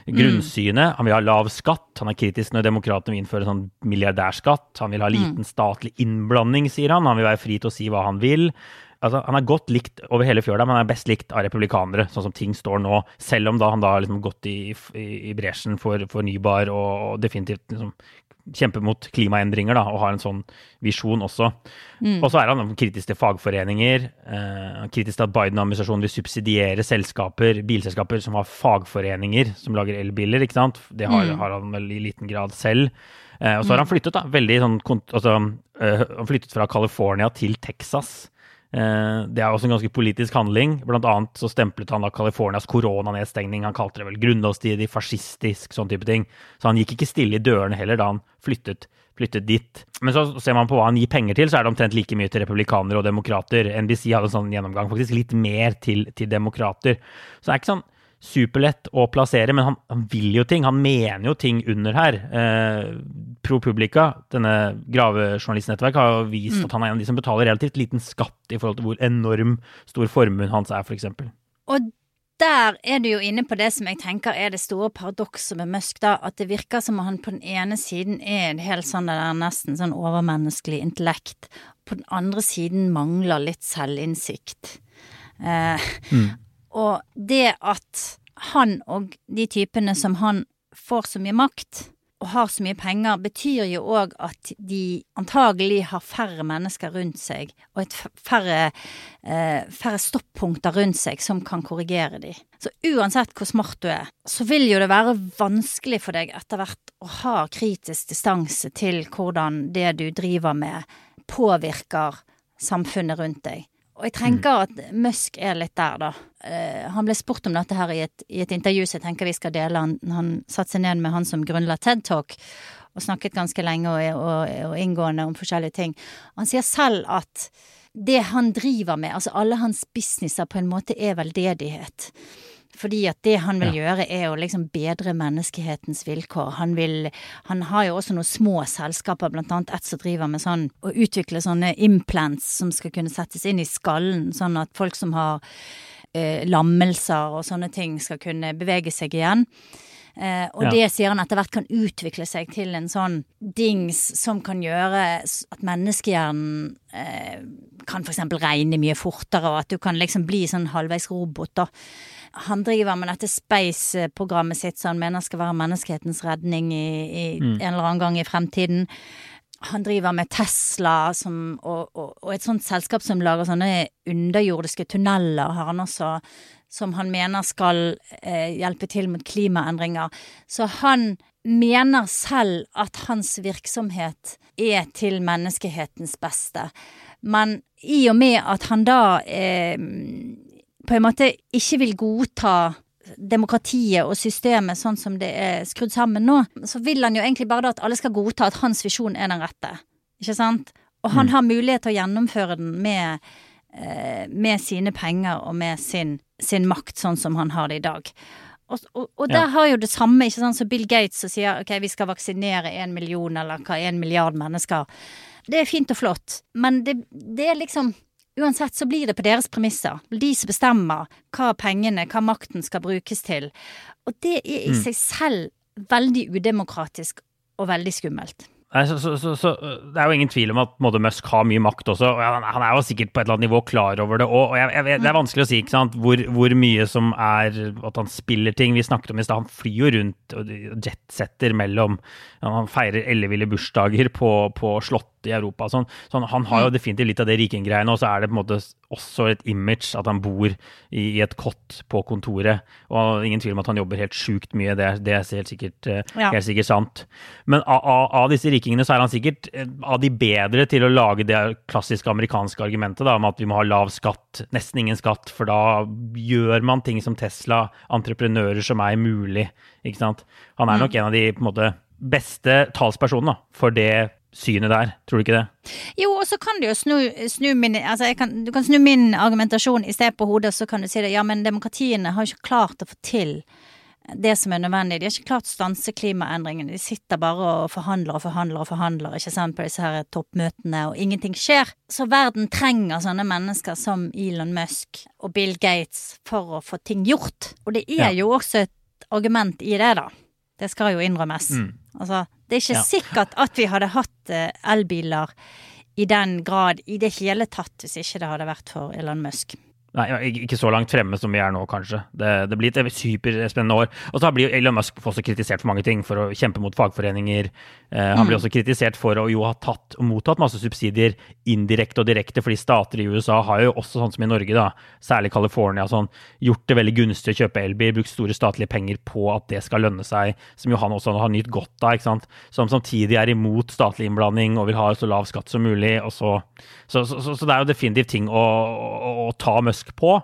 grunnsynet. Mm. Han vil ha lav skatt. Han er kritisk når demokratene vil innføre sånn milliardærskatt. Han vil ha liten mm. statlig innblanding, sier han. Han vil være fri til å si hva han vil. Altså, han er godt likt over hele fjøla, men han er best likt av republikanere, sånn som ting står nå. Selv om da han da har liksom gått i, i, i bresjen for fornybar og, og definitivt liksom kjemper mot klimaendringer da, og har en sånn visjon også. Mm. Og så er han kritisk til fagforeninger. Eh, kritisk til at Biden-administrasjonen vil subsidiere selskaper, bilselskaper som har fagforeninger som lager elbiler. ikke sant? Det har, mm. har han vel i liten grad selv. Eh, og så har han mm. flyttet da, veldig sånn, altså, øh, flyttet fra California til Texas. Eh, det er også en ganske politisk handling. Blant annet så stemplet han da Californias koronanedstengning. Han kalte det vel grunnlovsstridig, fascistisk, sånn type ting. Så han gikk ikke stille i dørene heller da han flyttet, flyttet dit. Men så ser man på hva han gir penger til, så er det omtrent like mye til republikanere og demokrater. NBC hadde en sånn gjennomgang, faktisk litt mer til, til demokrater. Så det er ikke sånn superlett å plassere, men han, han, vil jo ting. Han mener jo ting under her. Eh, Pro Publica, denne gravejournalistnettverket, har jo vist mm. at han er en av de som betaler relativt liten skatt i forhold til hvor enorm stor formuen hans er, f.eks. Og der er du jo inne på det som jeg tenker er det store paradokset med Musk, da. At det virker som han på den ene siden er en helt sånn det der nesten sånn overmenneskelig intellekt. På den andre siden mangler litt selvinnsikt. Eh, Og det at han og de typene som han får så mye makt og har så mye penger, betyr jo òg at de antagelig har færre mennesker rundt seg, og et færre, eh, færre stoppunkter rundt seg som kan korrigere de. Så uansett hvor smart du er, så vil jo det være vanskelig for deg etter hvert å ha kritisk distanse til hvordan det du driver med, påvirker samfunnet rundt deg. Og jeg tenker at Musk er litt der, da. Uh, han ble spurt om dette her i et, i et intervju, så jeg tenker vi skal dele. Han, han satte seg ned med han som grunnla TED Talk, og snakket ganske lenge og, og, og inngående om forskjellige ting. Han sier selv at det han driver med, altså alle hans businesser på en måte er veldedighet. Fordi at det han vil gjøre er å liksom bedre menneskehetens vilkår. Han vil Han har jo også noen små selskaper, blant annet et som driver med sånn å utvikle sånne implants som skal kunne settes inn i skallen, sånn at folk som har eh, lammelser og sånne ting skal kunne bevege seg igjen. Eh, og Ja. det sier han etter hvert kan utvikle seg til en sånn dings som kan gjøre at menneskehjernen eh, kan eksempel regne mye fortere, og at du kan liksom bli sånn halvveis robot, da. Han driver med dette Space-programmet sitt som han mener skal være menneskehetens redning i, i en eller annen gang i fremtiden. Han driver med Tesla som, og, og, og et sånt selskap som lager sånne underjordiske tunneler, har han også, som han mener skal eh, hjelpe til mot klimaendringer. Så han mener selv at hans virksomhet er til menneskehetens beste. Men i og med at han da eh, på en måte ikke vil godta demokratiet og systemet sånn som det er skrudd sammen nå, så vil han jo egentlig bare da at alle skal godta at hans visjon er den rette. Ikke sant? Og han har mulighet til å gjennomføre den med, eh, med sine penger og med sin, sin makt, sånn som han har det i dag. Og, og, og der Ja. har jo det samme, ikke sant, som Bill Gates som sier ok, vi skal vaksinere en million eller hva, en milliard mennesker. Det er fint og flott, men det, det er liksom Uansett så blir det på deres premisser. De som bestemmer hva pengene, hva makten skal brukes til. Og det er i seg selv veldig udemokratisk og veldig skummelt. Nei, så, så, så, så Det er jo ingen tvil om at måte, Musk har mye makt også. og Han, han er jo sikkert på et eller annet nivå klar over det òg. Det er vanskelig å si ikke sant? Hvor, hvor mye som er at han spiller ting. Vi snakket om i stad, han flyr jo rundt og jetsetter mellom Han feirer elleville bursdager på, på i Europa. Sånn. Sånn, han har jo definitivt litt av det rikinggreiene, og så er det på en måte også et image at han bor i, i et kott på kontoret. Og ingen tvil om at han jobber helt sjukt mye, det, det er helt sikkert, eh, Ja. helt sikkert sant. Men av, av, disse rikingene så er han sikkert eh, av de bedre til å lage det klassiske amerikanske argumentet da, om at vi må ha lav skatt, nesten ingen skatt, for da gjør man ting som Tesla, entreprenører som er mulig. ikke sant? Han er nok en av de på en måte, beste talspersonene da, for det synet der, tror du ikke det? Jo, og så kan du jo snu, snu min Altså, kan, du kan snu min argumentasjon i sted på hodet, så kan du si det. Ja, men demokratiene har ikke klart å få til det som er nødvendig. De har ikke klart å stanse klimaendringene. De sitter bare og forhandler og forhandler og forhandler ikke sant, på disse her toppmøtene, og ingenting skjer. Så verden trenger sånne mennesker som Elon Musk og Bill Gates for å få ting gjort. Og det er Ja. jo også et argument i det, da. Det skal jo innrømmes. Altså, det er ikke Ja. sikkert at vi hadde hatt eh, elbiler i den grad i det hele tatt hvis ikke det hadde vært for Elon Musk. Nei, ikke så langt fremme som vi er nå, kanskje. Det, det blir et superspennende år. Og så blir Elon Musk også kritisert for mange ting, for å kjempe mot fagforeninger. Eh, han blir også kritisert for å jo ha tatt og mottatt masse subsidier indirekte og direkte, fordi stater i USA har jo også, sånn som i Norge, da, særlig California, sånn, gjort det veldig gunstig å kjøpe elbil, brukt store statlige penger på at det skal lønne seg, som jo han også har nytt godt av, ikke sant? som samtidig er imot statlig innblanding og vil ha så lav skatt som mulig. Og så, så, så, så, så det er jo definitivt ting å, å, å ta Musk på.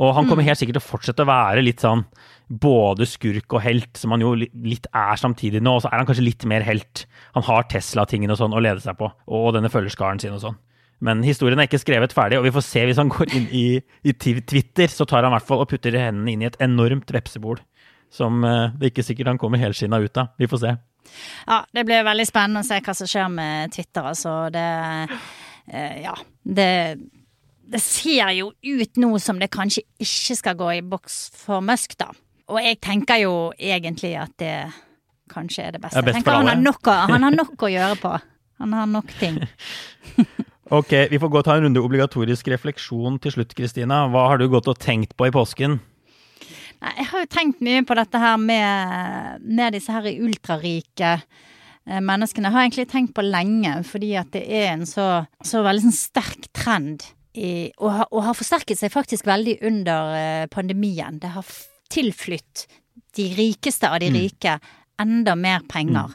Og han kommer helt sikkert til å fortsette å være litt sånn både skurk og helt, som han jo litt er samtidig nå. Og så er han kanskje litt mer helt. Han har Tesla-tingene og sånn å lede seg på, og denne følgerskaren sin og sånn. Men historien er ikke skrevet ferdig, og vi får se hvis han går inn i, i Twitter, så tar han i hvert fall og putter hendene inn i et enormt vepsebol. Som eh, det er ikke sikkert han kommer helskinna ut av. Vi får se. Ja, det blir veldig spennende å se hva som skjer med Twitter, altså. Det eh, Ja. Det det ser jo ut nå som det kanskje ikke skal gå i boks for Musk, da. Og jeg tenker jo egentlig at det kanskje er det beste. Jeg tenker han har, nok å, han har nok å gjøre på. Han har nok ting. Ok, vi får gå og ta en runde obligatorisk refleksjon til slutt, Kristina. Hva har du gått og tenkt på i påsken? Nei, jeg har jo tenkt mye på dette her med, med disse her ultrarike eh, menneskene. Jeg har egentlig tenkt på lenge, fordi at det er en så, så veldig sånn sterk trend i, og, har- og har forsterket seg faktisk veldig under eh, pandemien. Det har tilflytt de rikeste av de rike enda mer penger.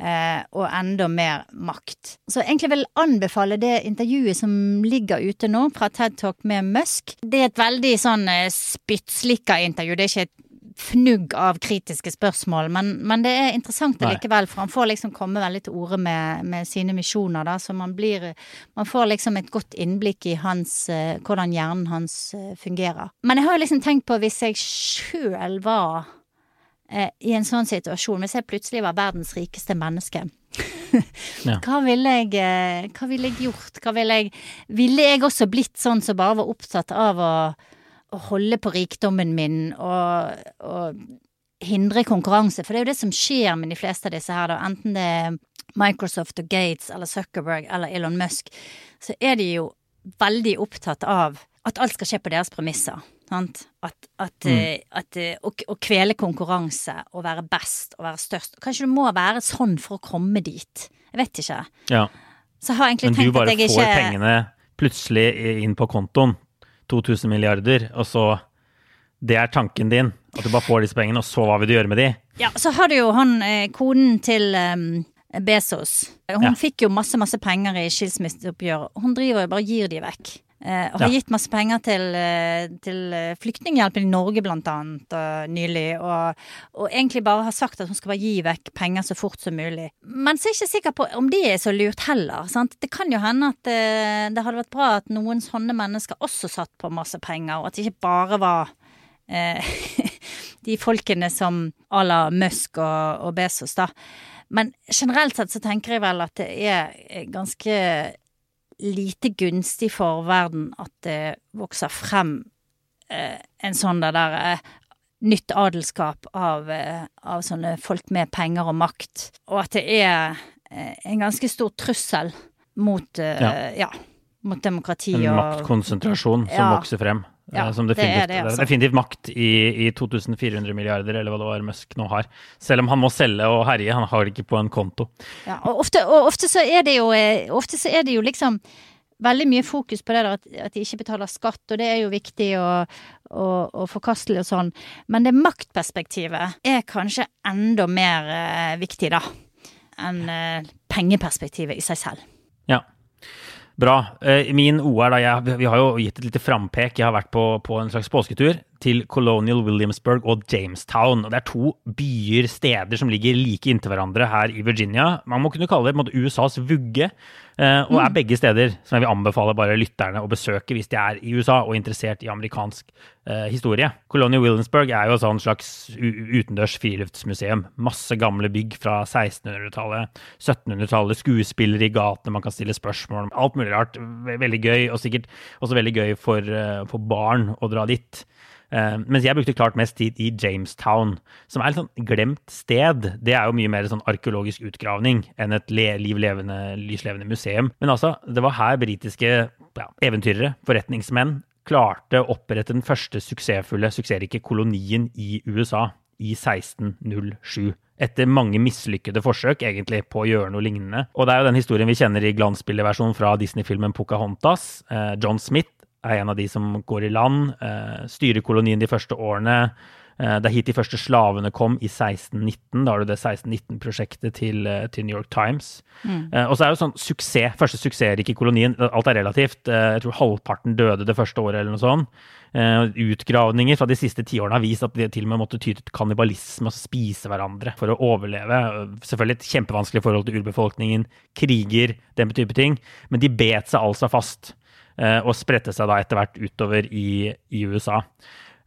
Eh, og enda mer makt. Så egentlig vil jeg anbefale det intervjuet som ligger ute nå, fra TED Talk med Musk. Det er et veldig sånn eh, spyttslikka intervju. Det er ikke et fnugg av kritiske spørsmål, men, men det er interessant likevel, for han får liksom komme veldig til orde med, med sine misjoner, da, så man blir Man får liksom et godt innblikk i hans eh, hvordan hjernen hans eh, fungerer. Men jeg har jo liksom tenkt på hvis jeg sjøl var eh, i en sånn situasjon, hvis jeg plutselig var verdens rikeste menneske Ja. hva ville jeg eh, Hva ville jeg gjort? Hva ville jeg Ville jeg også blitt sånn som bare var opptatt av å, å holde på rikdommen min og, og hindre konkurranse? For det er jo det som skjer med de fleste av disse her, da. Enten det er Microsoft og Gates eller Zuckerberg eller Elon Musk, så er de jo veldig opptatt av at alt skal skje på deres premisser. Sant? At, at, mm. at eh, å, å kvele konkurranse og være best og være størst Kanskje du må være sånn for å komme dit. Jeg vet ikke. Ja. Så jeg har egentlig Men du tenkt bare at jeg får pengene plutselig inn på kontoen. 2000 milliarder, og så Det er tanken din. At du bare får disse pengene, og så hva vil du gjøre med de? Ja, så har du jo han eh, konen til um, Bezos. Hun Ja. fikk jo masse, masse penger i skilsmisseoppgjøret. Hun driver jo bare og gir de vekk. Eh, og har Ja. gitt masse penger til, eh, til eh, Flyktninghjelpen i Norge, blant annet, og nylig. Og, og egentlig bare har sagt at hun skal bare gi vekk penger så fort som mulig. Men så er jeg ikke sikker på om det er så lurt heller. Sant? Det kan jo hende at det, det hadde vært bra at noen sånne mennesker også satt på masse penger, og at det ikke bare var eh, de folkene som à la Musk og, og Bezos, da. Men generelt sett så tenker jeg vel at det er ganske lite gunstig for verden at det vokser frem eh, en sånn der, der eh, nytt adelskap av, eh, av sånne folk med penger og makt. Og at det er en ganske stor trussel mot, Ja. ja, mot demokrati En og maktkonsentrasjon som Ja. vokser frem. Ja, eh, som det er definitivt, det, altså. definitivt makt i, i 2400 milliarder, eller hva det var Musk nå har. Selv om han må selge og herje, han har det ikke på en konto. Ja, og ofte, og ofte så er det jo eh, Ofte så er det jo liksom veldig mye fokus på det der at, at de ikke betaler skatt, og det er jo viktig og, og, og forkastelig og sånn. Men det maktperspektivet er kanskje enda mer eh, viktig, da. Enn eh, pengeperspektivet i seg selv. Ja. Bra. Eh, Min OR, da, jeg, vi har jo gitt et lite frampek. Jeg har vært på, på en slags påsketur til Colonial Williamsburg og Jamestown. Og det er to byer, steder, som ligger like inntil hverandre her i Virginia. Man må kunne kalle det måte, USAs vugge. eh, Og er begge steder som jeg vil anbefale bare lytterne å besøke hvis de er i USA og interessert i amerikansk eh, historie. Colonial Williamsburg er jo et sånn slags utendørs friluftsmuseum. Masse gamle bygg fra 1600-tallet, 1700-tallet, skuespillere i gatene man kan stille spørsmål om. Alt mulig rart. Veldig gøy, og sikkert også veldig gøy for, eh, for barn å dra dit. Eh, mens jeg brukte klart mest tid i Jamestown, som er et sånn glemt sted. Det er jo mye mer sånn arkeologisk utgravning enn et le liv levende, lyslevende museum. Men altså, det var her britiske ja, eventyrere, forretningsmenn, klarte å opprette den første suksessfulle, suksessrike kolonien i USA i 1607. Etter mange mislykkede forsøk egentlig på å gjøre noe lignende. Og det er jo den historien vi kjenner i glansbildeversjonen fra Disney-filmen Pocahontas. Eh, John Smith er en av de som går i land, eh, styrer kolonien de første årene. Eh, det er hit de første slavene kom i 1619. Da har du det 1619-prosjektet til, eh, til New York Times. Eh, og så er det jo sånn suksess, første suksessrike kolonien. Alt er relativt. Jeg tror halvparten døde det første året, eller noe sånt. Utgravninger fra de siste tiårene har vist at de til og med måtte ty til kannibalisme og spise hverandre for å overleve. Selvfølgelig et kjempevanskelig forhold til urbefolkningen, kriger, den type ting. Men de bet seg altså fast og spredte seg da etter hvert utover i, i USA.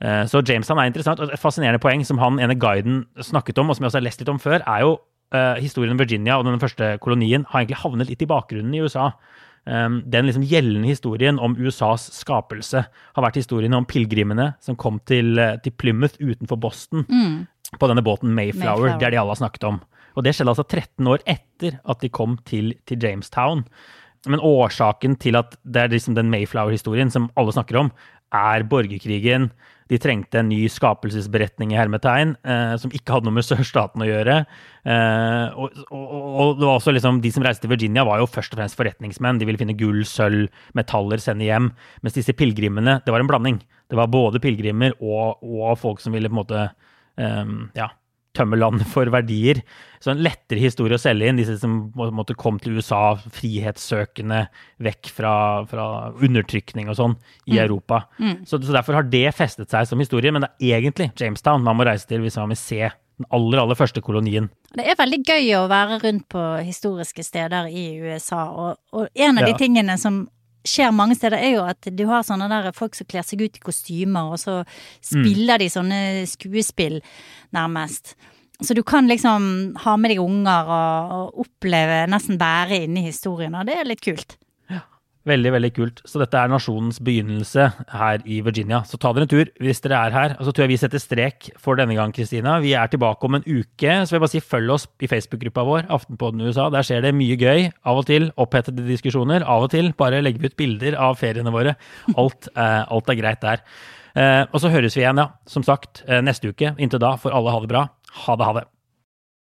Eh, Så Jamestown er interessant, og et fascinerende poeng som han ene guiden snakket om, og som jeg også har lest litt om før, er jo eh, historien om Virginia og den første kolonien har egentlig havnet litt i bakgrunnen i USA. Um, den liksom gjeldende historien om USAs skapelse har vært historien om pilegrimene som kom til, eh, til Plymouth utenfor Boston på denne båten Mayflower. Mayflower. Det er de alle har snakket om. Og det skjedde altså 13 år etter at de kom til, til Jamestown. Men årsaken til at det er liksom den Mayflower-historien som alle snakker om, er borgerkrigen. De trengte en ny skapelsesberetning i hermetegn, eh, som ikke hadde noe med sørstaten å gjøre. Eh, og, og, og det var også liksom, De som reiste til Virginia, var jo først og fremst forretningsmenn. De ville finne gull, sølv, metaller, sende hjem. Mens disse pilegrimene, det var en blanding. Det var både pilegrimer og, og folk som ville på en måte eh, ja, tømme landet for verdier. Så en lettere historie å selge inn, disse som måtte komme til USA frihetssøkende, vekk fra, fra undertrykning og sånn i Europa. Så, så derfor har det festet seg som historie, men det er egentlig Jamestown man må reise til hvis man vil se den aller, aller første kolonien. Det er veldig gøy å være rundt på historiske steder i USA, og, og en av Ja. de tingene som skjer mange steder, er jo at du har sånne der folk som kler seg ut i kostymer, og så spiller de sånne skuespill, nærmest. Så du kan liksom ha med deg unger og, og oppleve, nesten være inne i historien, og det er litt kult. Veldig, veldig kult. Så dette er nasjonens begynnelse her i Virginia. Så ta dere en tur hvis dere er her. Og så tror jeg vi setter strek for denne gang, Kristina. Vi er tilbake om en uke. Så vil jeg bare si følg oss i Facebook-gruppa vår, Aftenpodden USA. Der skjer det mye gøy. Av og til opphetede diskusjoner. Av og til bare legger vi ut bilder av feriene våre. Alt, eh, alt er greit der. Eh, og så høres vi igjen, ja. Som sagt, eh, neste uke. Inntil da får alle ha det bra. Ha det, ha det.